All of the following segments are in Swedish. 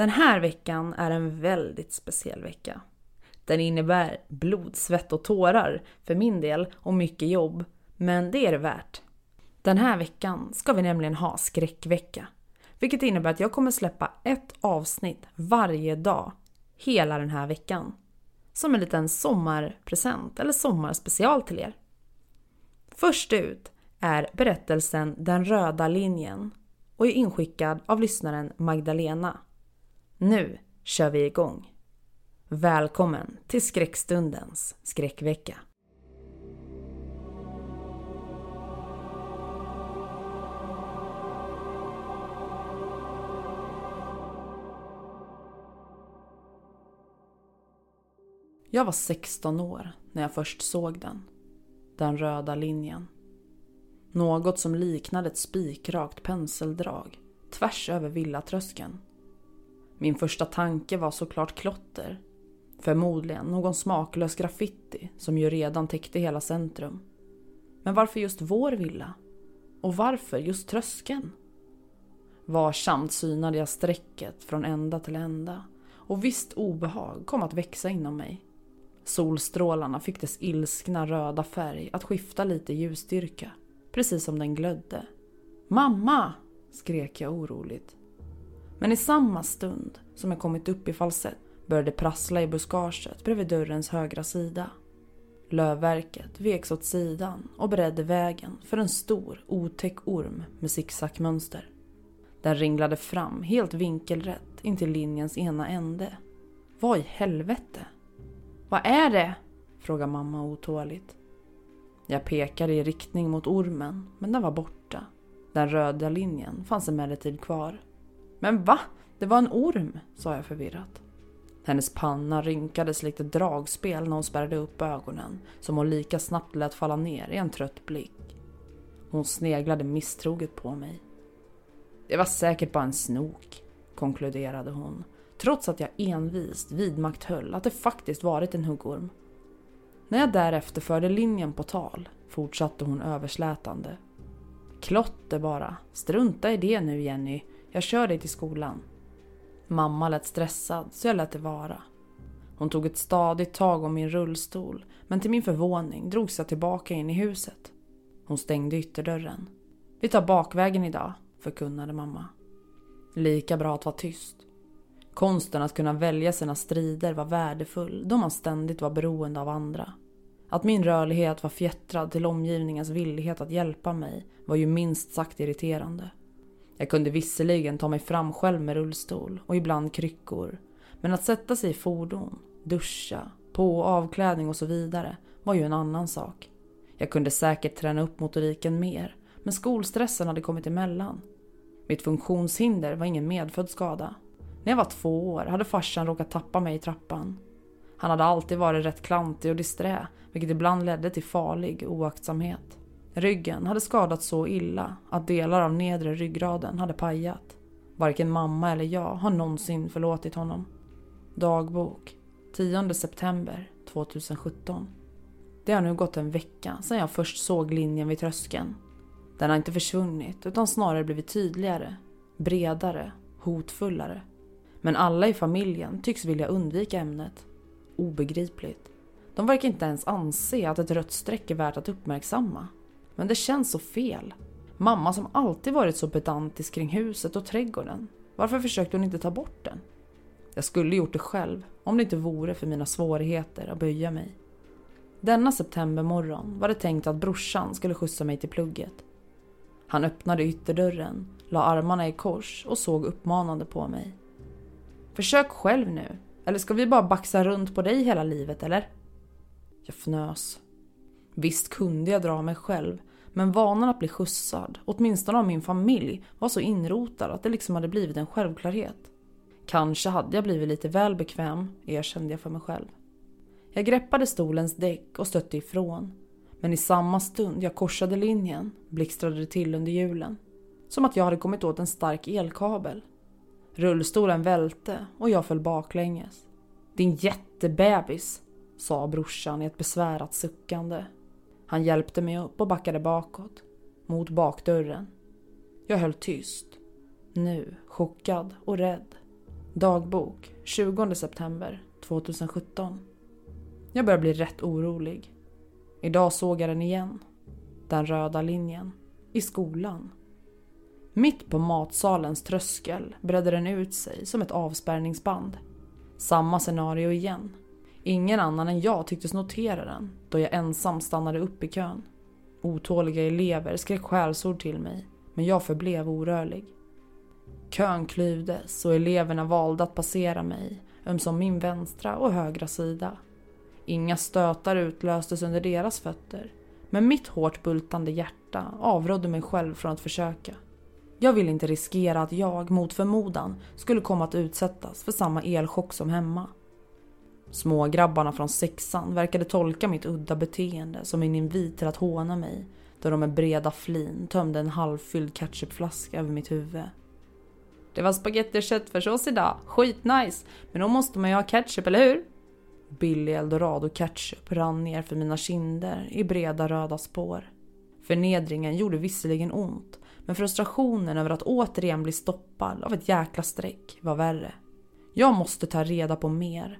Den här veckan är en väldigt speciell vecka. Den innebär blod, svett och tårar för min del och mycket jobb, men det är det värt. Den här veckan ska vi nämligen ha skräckvecka, vilket innebär att jag kommer släppa ett avsnitt varje dag hela den här veckan. Som en liten sommarpresent eller sommarspecial till er. Först ut är berättelsen Den röda linjen och är inskickad av lyssnaren Magdalena. Nu kör vi igång! Välkommen till skräckstundens skräckvecka. Jag var 16 år när jag först såg den. Den röda linjen. Något som liknade ett spikrakt penseldrag tvärs över villatröskeln. Min första tanke var såklart klotter. Förmodligen någon smaklös graffiti som ju redan täckte hela centrum. Men varför just vår villa? Och varför just tröskeln? Varsamt synade jag strecket från ända till ända och visst obehag kom att växa inom mig. Solstrålarna fick dess ilskna röda färg att skifta lite ljusstyrka precis som den glödde. Mamma! skrek jag oroligt. Men i samma stund som jag kommit upp i falsett började prassla i buskaget bredvid dörrens högra sida. Lövverket veks åt sidan och beredde vägen för en stor otäck orm med zigzagmönster. Den ringlade fram helt vinkelrätt in till linjens ena ände. Vad i helvete? Vad är det? frågar mamma otåligt. Jag pekade i riktning mot ormen, men den var borta. Den röda linjen fanns emellertid kvar. Men va? Det var en orm, sa jag förvirrat. Hennes panna rynkades likt ett dragspel när hon spärrade upp ögonen, som hon lika snabbt lät falla ner i en trött blick. Hon sneglade misstroget på mig. Det var säkert bara en snok, konkluderade hon, trots att jag envist vidmakthöll att det faktiskt varit en huggorm. När jag därefter förde linjen på tal fortsatte hon överslätande. Klotter bara. Strunta i det nu Jenny. Jag kör dig till skolan. Mamma lät stressad så jag lät det vara. Hon tog ett stadigt tag om min rullstol men till min förvåning drogs jag tillbaka in i huset. Hon stängde ytterdörren. Vi tar bakvägen idag, förkunnade mamma. Lika bra att vara tyst. Konsten att kunna välja sina strider var värdefull då man ständigt var beroende av andra. Att min rörlighet var fjättrad till omgivningens villighet att hjälpa mig var ju minst sagt irriterande. Jag kunde visserligen ta mig fram själv med rullstol och ibland kryckor. Men att sätta sig i fordon, duscha, på och avklädning och så vidare var ju en annan sak. Jag kunde säkert träna upp motoriken mer, men skolstressen hade kommit emellan. Mitt funktionshinder var ingen medfödd skada. När jag var två år hade farsan råkat tappa mig i trappan. Han hade alltid varit rätt klantig och disträ, vilket ibland ledde till farlig oaktsamhet. Ryggen hade skadats så illa att delar av nedre ryggraden hade pajat. Varken mamma eller jag har någonsin förlåtit honom. Dagbok 10 september 2017. Det har nu gått en vecka sedan jag först såg linjen vid tröskeln. Den har inte försvunnit utan snarare blivit tydligare, bredare, hotfullare. Men alla i familjen tycks vilja undvika ämnet. Obegripligt. De verkar inte ens anse att ett rött streck är värt att uppmärksamma. Men det känns så fel. Mamma som alltid varit så pedantisk kring huset och trädgården. Varför försökte hon inte ta bort den? Jag skulle gjort det själv om det inte vore för mina svårigheter att böja mig. Denna septembermorgon var det tänkt att brorsan skulle skjutsa mig till plugget. Han öppnade ytterdörren, la armarna i kors och såg uppmanande på mig. Försök själv nu, eller ska vi bara baxa runt på dig hela livet eller? Jag fnös. Visst kunde jag dra mig själv, men vanan att bli skjutsad, åtminstone av min familj, var så inrotad att det liksom hade blivit en självklarhet. Kanske hade jag blivit lite väl bekväm, erkände jag för mig själv. Jag greppade stolens däck och stötte ifrån. Men i samma stund jag korsade linjen blixtrade det till under hjulen. Som att jag hade kommit åt en stark elkabel. Rullstolen välte och jag föll baklänges. Din jättebebis, sa brorsan i ett besvärat suckande. Han hjälpte mig upp och backade bakåt, mot bakdörren. Jag höll tyst. Nu chockad och rädd. Dagbok 20 september 2017. Jag börjar bli rätt orolig. Idag såg jag den igen. Den röda linjen. I skolan. Mitt på matsalens tröskel bredde den ut sig som ett avspärrningsband. Samma scenario igen. Ingen annan än jag tycktes notera den då jag ensam stannade upp i kön. Otåliga elever skrek skällsord till mig men jag förblev orörlig. Kön klyvdes och eleverna valde att passera mig ömsom min vänstra och högra sida. Inga stötar utlöstes under deras fötter. Men mitt hårt bultande hjärta avrådde mig själv från att försöka. Jag ville inte riskera att jag, mot förmodan, skulle komma att utsättas för samma elchock som hemma. Smågrabbarna från sexan verkade tolka mitt udda beteende som en invit till att håna mig då de med breda flin tömde en halvfylld ketchupflaska över mitt huvud. Det var spagetti och köttfärssås idag, skitnice, men då måste man ju ha ketchup, eller hur? Billig eldorado ketchup rann ner för mina kinder i breda röda spår. Förnedringen gjorde visserligen ont, men frustrationen över att återigen bli stoppad av ett jäkla streck var värre. Jag måste ta reda på mer.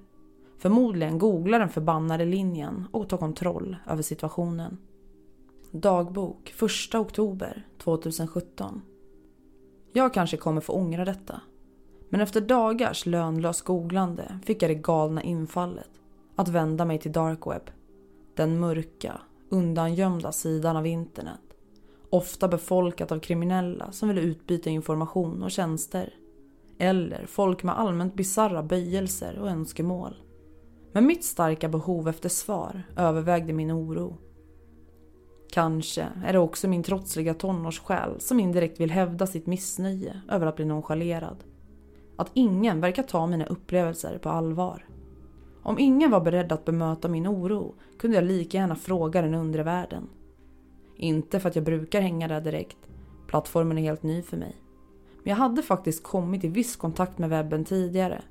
Förmodligen googla den förbannade linjen och ta kontroll över situationen. Dagbok 1 oktober 2017. Jag kanske kommer få ångra detta. Men efter dagars lönlöst googlande fick jag det galna infallet att vända mig till dark web. Den mörka, undangömda sidan av internet. Ofta befolkat av kriminella som vill utbyta information och tjänster. Eller folk med allmänt bizarra böjelser och önskemål. Men mitt starka behov efter svar övervägde min oro. Kanske är det också min trotsliga tonårssjäl som indirekt vill hävda sitt missnöje över att bli nonchalerad. Att ingen verkar ta mina upplevelser på allvar. Om ingen var beredd att bemöta min oro kunde jag lika gärna fråga den undre världen. Inte för att jag brukar hänga där direkt. Plattformen är helt ny för mig. Men jag hade faktiskt kommit i viss kontakt med webben tidigare.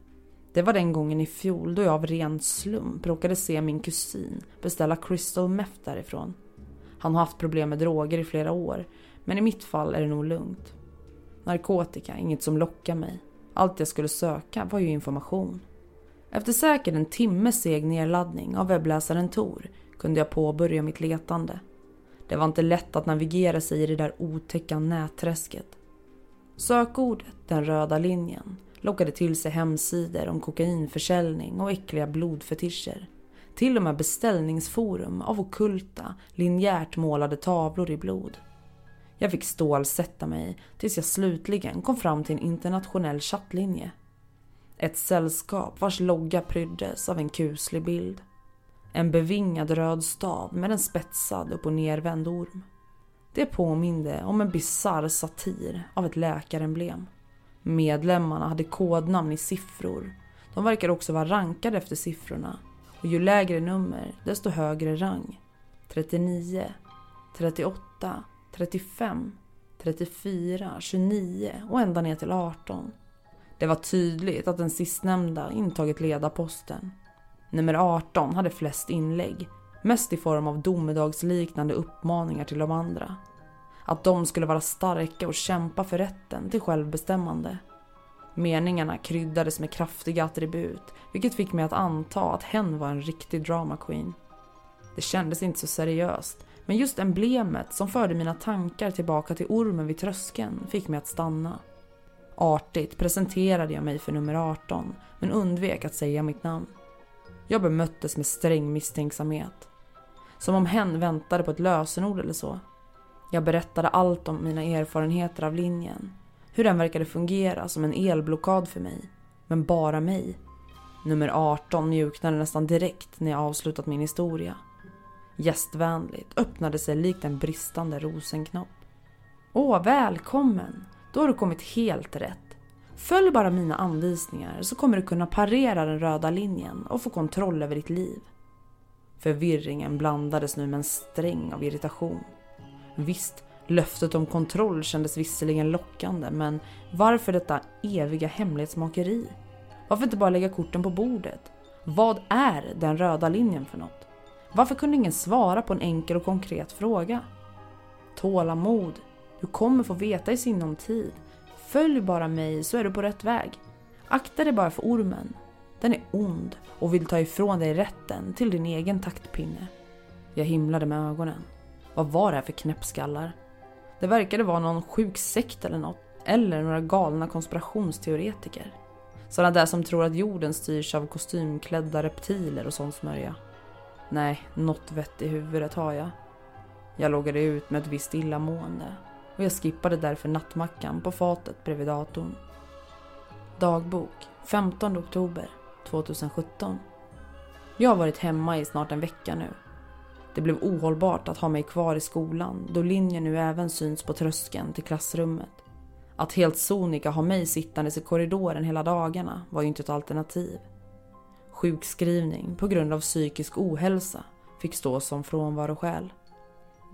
Det var den gången i fjol då jag av ren slump råkade se min kusin beställa crystal meth därifrån. Han har haft problem med droger i flera år, men i mitt fall är det nog lugnt. Narkotika, inget som lockar mig. Allt jag skulle söka var ju information. Efter säkert en timmes seg nedladdning av webbläsaren Tor kunde jag påbörja mitt letande. Det var inte lätt att navigera sig i det där otäcka nätträsket. Sökordet, den röda linjen, lockade till sig hemsidor om kokainförsäljning och äckliga blodfetischer. Till och med beställningsforum av okulta, linjärt målade tavlor i blod. Jag fick stålsätta mig tills jag slutligen kom fram till en internationell chattlinje. Ett sällskap vars logga pryddes av en kuslig bild. En bevingad röd stav med en spetsad upp och nervänd orm. Det påminde om en bisarr satir av ett läkaremblem. Medlemmarna hade kodnamn i siffror. De verkar också vara rankade efter siffrorna. Och ju lägre nummer, desto högre rang. 39, 38, 35, 34, 29 och ända ner till 18. Det var tydligt att den sistnämnda intagit ledarposten. Nummer 18 hade flest inlägg, mest i form av domedagsliknande uppmaningar till de andra. Att de skulle vara starka och kämpa för rätten till självbestämmande. Meningarna kryddades med kraftiga attribut, vilket fick mig att anta att hen var en riktig drama queen. Det kändes inte så seriöst, Men just emblemet som förde mina tankar tillbaka till ormen vid tröskeln fick mig att stanna. Artigt presenterade jag mig för nummer 18 men undvek att säga mitt namn. Jag bemöttes med sträng misstänksamhet. Som om hen väntade på ett lösenord eller så. Jag berättade allt om mina erfarenheter av linjen. Hur den verkade fungera som en elblockad för mig. Men bara mig. Nummer 18 mjuknade nästan direkt när jag avslutat min historia. Gästvänligt öppnade sig likt en bristande rosenknopp. Åh, välkommen! Då har du kommit helt rätt. Följ bara mina anvisningar så kommer du kunna parera den röda linjen och få kontroll över ditt liv. Förvirringen blandades nu med en sträng av irritation. Visst, löftet om kontroll kändes visserligen lockande men varför detta eviga hemlighetsmakeri? Varför inte bara lägga korten på bordet? Vad är den röda linjen för något? Varför kunde ingen svara på en enkel och konkret fråga? Tålamod. Du kommer få veta i sinom tid. Följ bara mig så är du på rätt väg. Akta dig bara för ormen. Den är ond och vill ta ifrån dig rätten till din egen taktpinne. Jag himlade med ögonen. Vad var det här för knäppskallar? Det verkade vara någon sjuk sekt eller något. Eller några galna konspirationsteoretiker. Sådana där som tror att jorden styrs av kostymklädda reptiler och sån smörja. Nej, något vett i huvudet har jag. Jag loggade ut med ett visst illamående och jag skippade därför nattmackan på fatet bredvid datorn. Dagbok 15 oktober 2017. Jag har varit hemma i snart en vecka nu. Det blev ohållbart att ha mig kvar i skolan då linjen nu även syns på tröskeln till klassrummet. Att helt sonika ha mig sittandes i korridoren hela dagarna var ju inte ett alternativ. Sjukskrivning på grund av psykisk ohälsa fick stå som frånvaroskäl.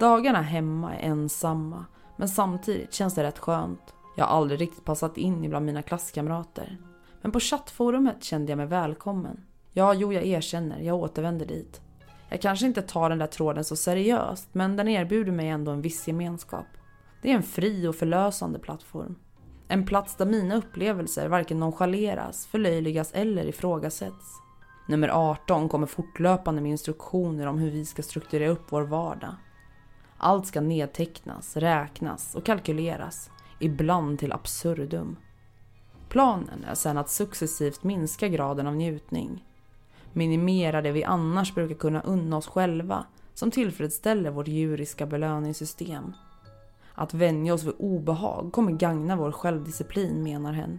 Dagarna hemma är ensamma men samtidigt känns det rätt skönt. Jag har aldrig riktigt passat in bland mina klasskamrater. Men på chattforumet kände jag mig välkommen. Ja, jo, jag erkänner, jag återvänder dit. Jag kanske inte tar den där tråden så seriöst, men den erbjuder mig ändå en viss gemenskap. Det är en fri och förlösande plattform. En plats där mina upplevelser varken nonchaleras, förlöjligas eller ifrågasätts. Nummer 18 kommer fortlöpande med instruktioner om hur vi ska strukturera upp vår vardag. Allt ska nedtecknas, räknas och kalkyleras, ibland till absurdum. Planen är sedan att successivt minska graden av njutning. Minimera det vi annars brukar kunna unna oss själva som tillfredsställer vårt djuriska belöningssystem. Att vänja oss vid obehag kommer gagna vår självdisciplin menar hen.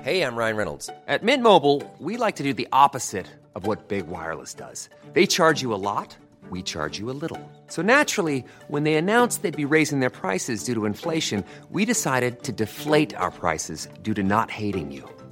Hej, jag Ryan Reynolds. At Mint Mobile, we like to do the opposite of what Big Wireless does. They charge you a lot, we charge you a little. So naturally, when they announced they'd be raising their prices due to inflation, we decided to deflate our prices due to not hating you.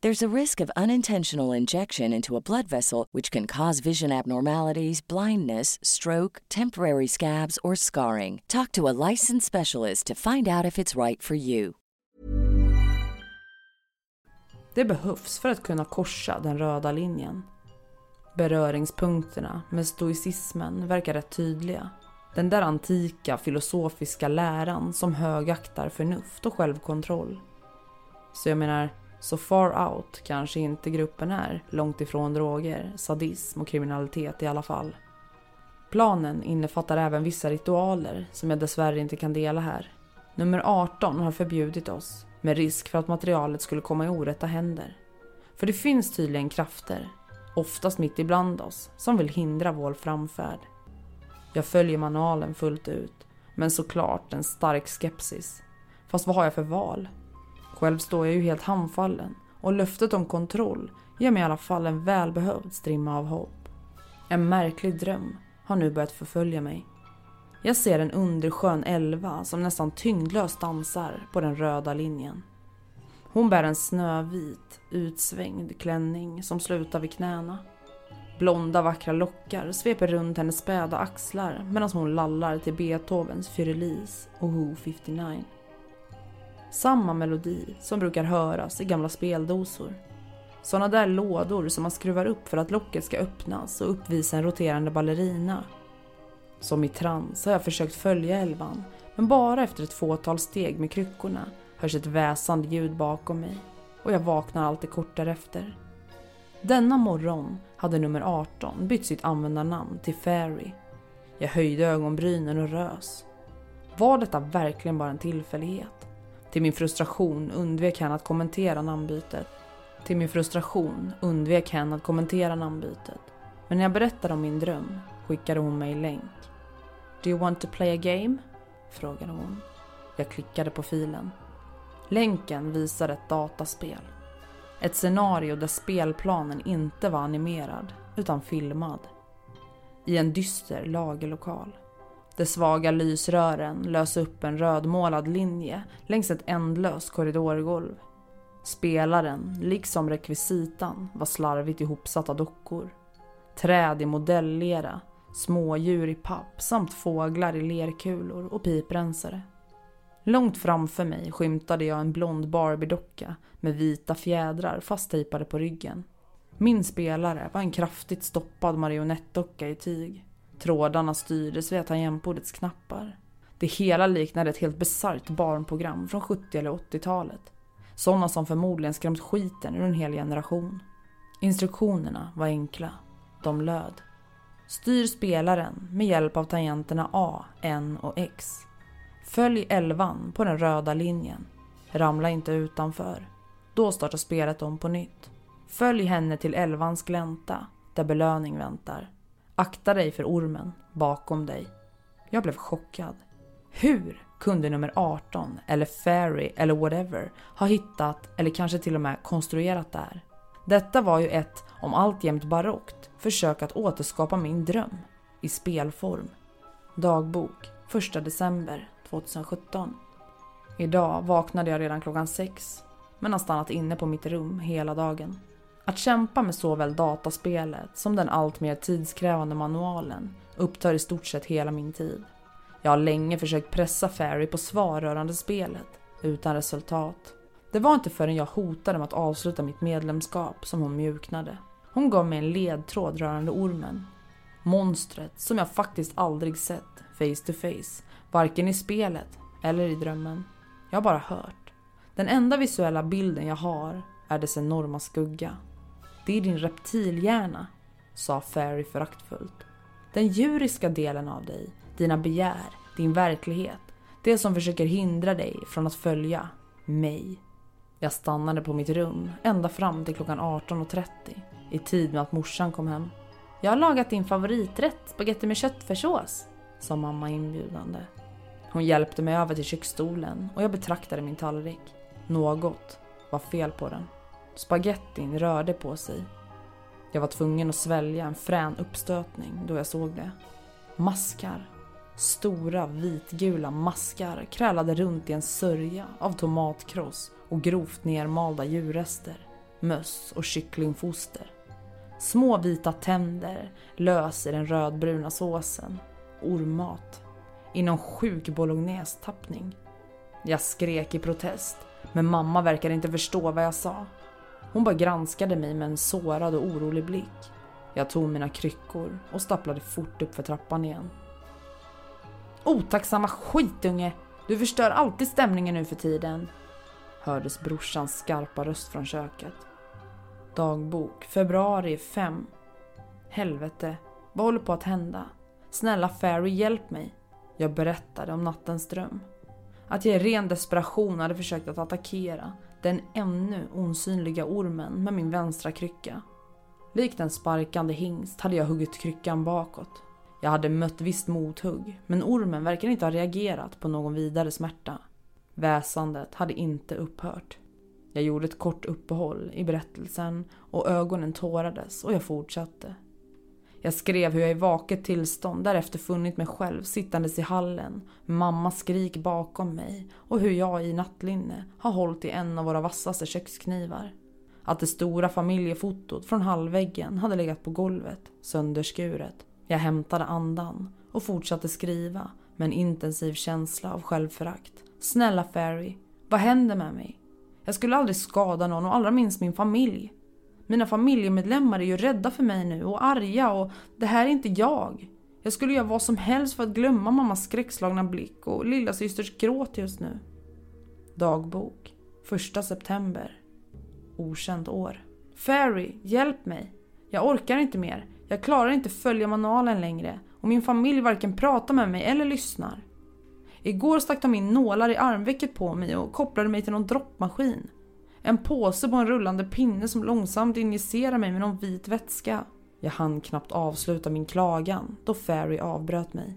There's a risk of unintentional injection into a blood vessel, which can cause vision abnormalities, blindness, stroke, temporary scabs, or scarring. Talk to a licensed specialist to find out if it's right for you. Det behövs för att kunna korsa den röda linjen. Beröringspunkterna med stoicismen verkar rätt tydliga. Den där antika filosofiska läran som högaktar förnuft och självkontroll. Så jag menar, så far out kanske inte gruppen är, långt ifrån droger, sadism och kriminalitet i alla fall. Planen innefattar även vissa ritualer som jag dessvärre inte kan dela här. Nummer 18 har förbjudit oss, med risk för att materialet skulle komma i orätta händer. För det finns tydligen krafter, oftast mitt ibland oss, som vill hindra vår framfärd. Jag följer manualen fullt ut, men såklart en stark skepsis. Fast vad har jag för val? Själv står jag ju helt handfallen och löftet om kontroll ger mig i alla fall en välbehövd strimma av hopp. En märklig dröm har nu börjat förfölja mig. Jag ser en underskön elva som nästan tyngdlöst dansar på den röda linjen. Hon bär en snövit, utsvängd klänning som slutar vid knäna. Blonda vackra lockar sveper runt hennes späda axlar medan hon lallar till Beethovens Fyrilis och Who 59. Samma melodi som brukar höras i gamla speldosor. Såna där lådor som man skruvar upp för att locket ska öppnas och uppvisa en roterande ballerina. Som i trans har jag försökt följa elvan, men bara efter ett fåtal steg med kryckorna hörs ett väsande ljud bakom mig och jag vaknar alltid kort därefter. Denna morgon hade nummer 18 bytt sitt användarnamn till Fairy. Jag höjde ögonbrynen och rös. Var detta verkligen bara en tillfällighet? Till min frustration undvek han att kommentera namnbytet. Till min frustration undvek hen att kommentera namnbytet. Men när jag berättade om min dröm skickade hon mig länk. Do you want to play a game? frågade hon. Jag klickade på filen. Länken visar ett dataspel. Ett scenario där spelplanen inte var animerad utan filmad. I en dyster lagerlokal. De svaga lysrören lös upp en rödmålad linje längs ett ändlöst korridorgolv. Spelaren, liksom rekvisitan, var slarvigt ihopsatta dockor. Träd i modellera, smådjur i papp samt fåglar i lerkulor och piprensare. Långt framför mig skymtade jag en blond Barbie-docka med vita fjädrar fasttejpade på ryggen. Min spelare var en kraftigt stoppad marionettdocka i tyg. Trådarna styrdes via tangentbordets knappar. Det hela liknade ett helt bisarrt barnprogram från 70 eller 80-talet. Sådana som förmodligen skrämt skiten ur en hel generation. Instruktionerna var enkla. De löd. Styr spelaren med hjälp av tangenterna A, N och X. Följ elvan på den röda linjen. Ramla inte utanför. Då startar spelet om på nytt. Följ henne till elvans glänta, där belöning väntar. Akta dig för ormen bakom dig. Jag blev chockad. Hur kunde nummer 18 eller Fairy eller whatever ha hittat eller kanske till och med konstruerat det här? Detta var ju ett, om alltjämt barockt, försök att återskapa min dröm i spelform. Dagbok 1 december 2017. Idag vaknade jag redan klockan sex men har stannat inne på mitt rum hela dagen. Att kämpa med såväl dataspelet som den alltmer tidskrävande manualen upptar i stort sett hela min tid. Jag har länge försökt pressa Ferry på svar rörande spelet, utan resultat. Det var inte förrän jag hotade med att avsluta mitt medlemskap som hon mjuknade. Hon gav mig en ledtråd rörande ormen. Monstret som jag faktiskt aldrig sett face to face, varken i spelet eller i drömmen. Jag har bara hört. Den enda visuella bilden jag har är dess enorma skugga. Det är din reptilhjärna, sa Fairy föraktfullt. Den djuriska delen av dig, dina begär, din verklighet. Det som försöker hindra dig från att följa mig. Jag stannade på mitt rum ända fram till klockan 18.30 i tid med att morsan kom hem. Jag har lagat din favoriträtt, spagetti med köttfärssås, sa mamma inbjudande. Hon hjälpte mig över till köksstolen och jag betraktade min tallrik. Något var fel på den. Spagettin rörde på sig. Jag var tvungen att svälja en frän uppstötning då jag såg det. Maskar. Stora vitgula maskar krälade runt i en sörja av tomatkross och grovt nermalda djurrester. Möss och kycklingfoster. Små vita tänder lös i den rödbruna såsen. Ormmat. I någon sjuk bolognese-tappning. Jag skrek i protest, men mamma verkade inte förstå vad jag sa. Hon bara granskade mig med en sårad och orolig blick. Jag tog mina kryckor och stapplade fort upp för trappan igen. Otacksamma skitunge! Du förstör alltid stämningen nu för tiden. Hördes brorsans skarpa röst från köket. Dagbok, februari 5. Helvete, vad håller på att hända? Snälla Fairy, hjälp mig. Jag berättade om nattens dröm. Att jag i ren desperation hade försökt att attackera den ännu osynliga ormen med min vänstra krycka. Likt en sparkande hingst hade jag huggit kryckan bakåt. Jag hade mött visst mothugg, men ormen verkar inte ha reagerat på någon vidare smärta. Väsandet hade inte upphört. Jag gjorde ett kort uppehåll i berättelsen och ögonen tårades och jag fortsatte. Jag skrev hur jag i vaket tillstånd därefter funnit mig själv sittandes i hallen med mammas skrik bakom mig och hur jag i nattlinne har hållit i en av våra vassaste köksknivar. Att det stora familjefotot från hallväggen hade legat på golvet, sönderskuret. Jag hämtade andan och fortsatte skriva med en intensiv känsla av självförakt. Snälla Fairy, vad händer med mig? Jag skulle aldrig skada någon och allra minst min familj. Mina familjemedlemmar är ju rädda för mig nu och arga och det här är inte jag. Jag skulle göra vad som helst för att glömma mammas skräckslagna blick och lilla systers gråt just nu. Dagbok 1 september. Okänt år. Fairy, hjälp mig. Jag orkar inte mer. Jag klarar inte följa manualen längre och min familj varken pratar med mig eller lyssnar. Igår stack de in nålar i armvecket på mig och kopplade mig till någon droppmaskin. En påse på en rullande pinne som långsamt injicerar mig med någon vit vätska. Jag hann knappt avsluta min klagan då Fairy avbröt mig.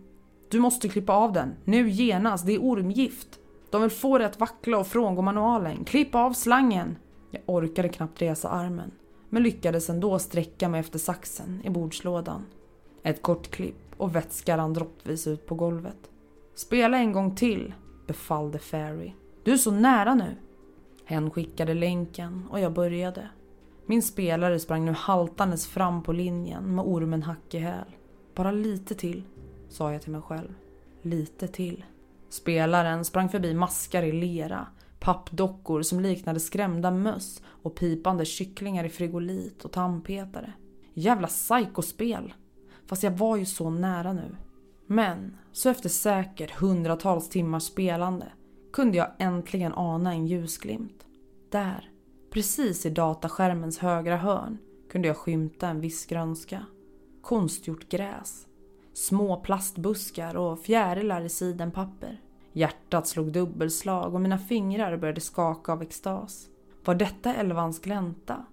Du måste klippa av den, nu genast, det är ormgift. De vill få dig att vackla och frångå manualen. Klipp av slangen! Jag orkade knappt resa armen, men lyckades ändå sträcka mig efter saxen i bordslådan. Ett kort klipp och vätska rann droppvis ut på golvet. Spela en gång till, befallde Fairy. Du är så nära nu. Hen skickade länken och jag började. Min spelare sprang nu haltandes fram på linjen med ormen hack i häl. Bara lite till, sa jag till mig själv. Lite till. Spelaren sprang förbi maskar i lera, pappdockor som liknade skrämda möss och pipande kycklingar i frigolit och tandpetare. Jävla psykospel! Fast jag var ju så nära nu. Men så efter säkert hundratals timmars spelande kunde jag äntligen ana en ljusglimt. Där, precis i dataskärmens högra hörn, kunde jag skymta en viss grönska. Konstgjort gräs. Små plastbuskar och fjärilar i sidenpapper. Hjärtat slog dubbelslag och mina fingrar började skaka av extas. Var detta Elvans glänta?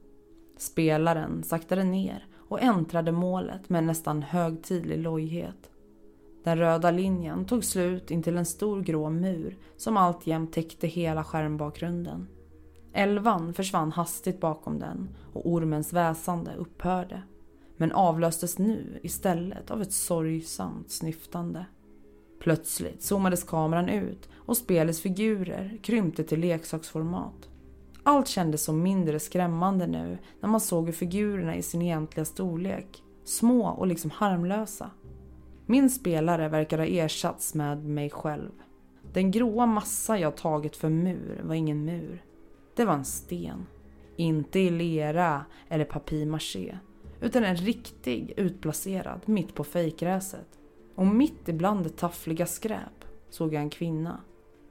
Spelaren saktade ner och äntrade målet med nästan högtidlig lojhet. Den röda linjen tog slut intill en stor grå mur som alltjämt täckte hela skärmbakgrunden. Elvan försvann hastigt bakom den och ormens väsande upphörde. Men avlöstes nu istället av ett sorgsamt snyftande. Plötsligt zoomades kameran ut och spelets figurer krympte till leksaksformat. Allt kändes så mindre skrämmande nu när man såg hur figurerna i sin egentliga storlek, små och liksom harmlösa, min spelare verkar ha ersatts med mig själv. Den gråa massa jag tagit för mur var ingen mur. Det var en sten. Inte i lera eller papier-maché utan en riktig utplacerad mitt på fejkgräset. Och mitt ibland det taffliga skräp såg jag en kvinna.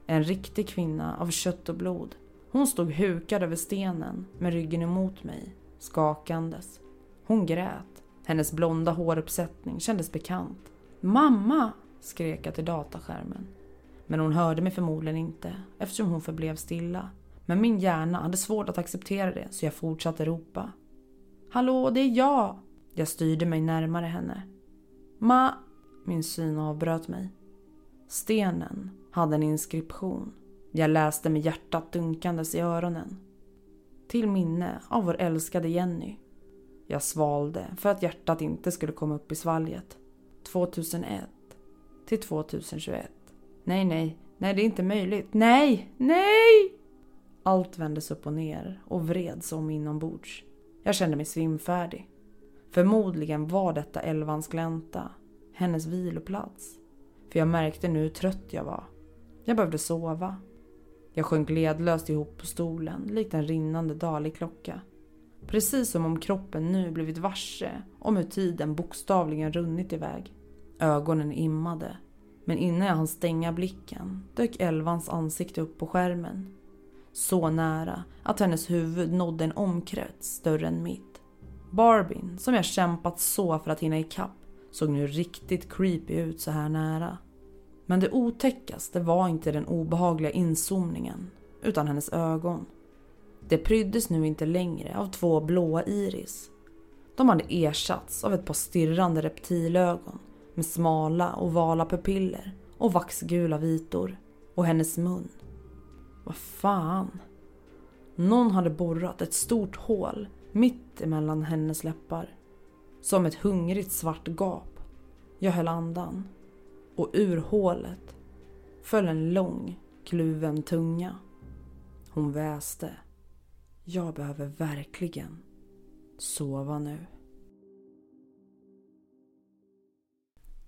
En riktig kvinna av kött och blod. Hon stod hukad över stenen med ryggen emot mig, skakandes. Hon grät. Hennes blonda håruppsättning kändes bekant. Mamma! skrek jag till dataskärmen. Men hon hörde mig förmodligen inte eftersom hon förblev stilla. Men min hjärna hade svårt att acceptera det så jag fortsatte ropa. Hallå, det är jag! Jag styrde mig närmare henne. Ma... Min syn avbröt mig. Stenen hade en inskription. Jag läste med hjärtat dunkandes i öronen. Till minne av vår älskade Jenny. Jag svalde för att hjärtat inte skulle komma upp i svalget. 2001 till 2021. Nej, nej, nej det är inte möjligt. Nej, nej! Allt vändes upp och ner och vreds om inombords. Jag kände mig svimfärdig. Förmodligen var detta Elvans glänta, hennes viloplats. För jag märkte nu hur trött jag var. Jag behövde sova. Jag sjönk ledlöst ihop på stolen, likt en rinnande dalig klocka. Precis som om kroppen nu blivit varse om hur tiden bokstavligen runnit iväg. Ögonen immade. Men innan jag hann stänga blicken dök Elvans ansikte upp på skärmen. Så nära att hennes huvud nådde en omkrets större än mitt. Barbin, som jag kämpat så för att hinna ikapp, såg nu riktigt creepy ut så här nära. Men det otäckaste var inte den obehagliga inzoomningen, utan hennes ögon. Det pryddes nu inte längre av två blåa iris. De hade ersatts av ett par stirrande reptilögon med smala ovala pupiller och vaxgula vitor och hennes mun. Vad fan? Någon hade borrat ett stort hål mitt emellan hennes läppar. Som ett hungrigt svart gap. Jag höll andan. Och ur hålet föll en lång kluven tunga. Hon väste. Jag behöver verkligen sova nu.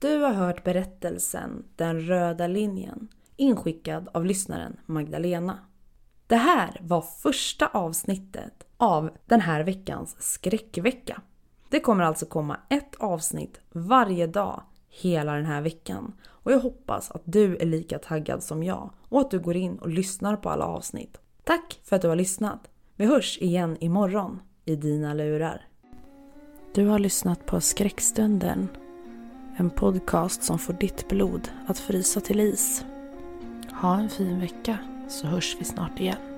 Du har hört berättelsen Den röda linjen inskickad av lyssnaren Magdalena. Det här var första avsnittet av den här veckans skräckvecka. Det kommer alltså komma ett avsnitt varje dag hela den här veckan och jag hoppas att du är lika taggad som jag och att du går in och lyssnar på alla avsnitt. Tack för att du har lyssnat. Vi hörs igen imorgon i dina lurar. Du har lyssnat på Skräckstunden. En podcast som får ditt blod att frysa till is. Ha en fin vecka så hörs vi snart igen.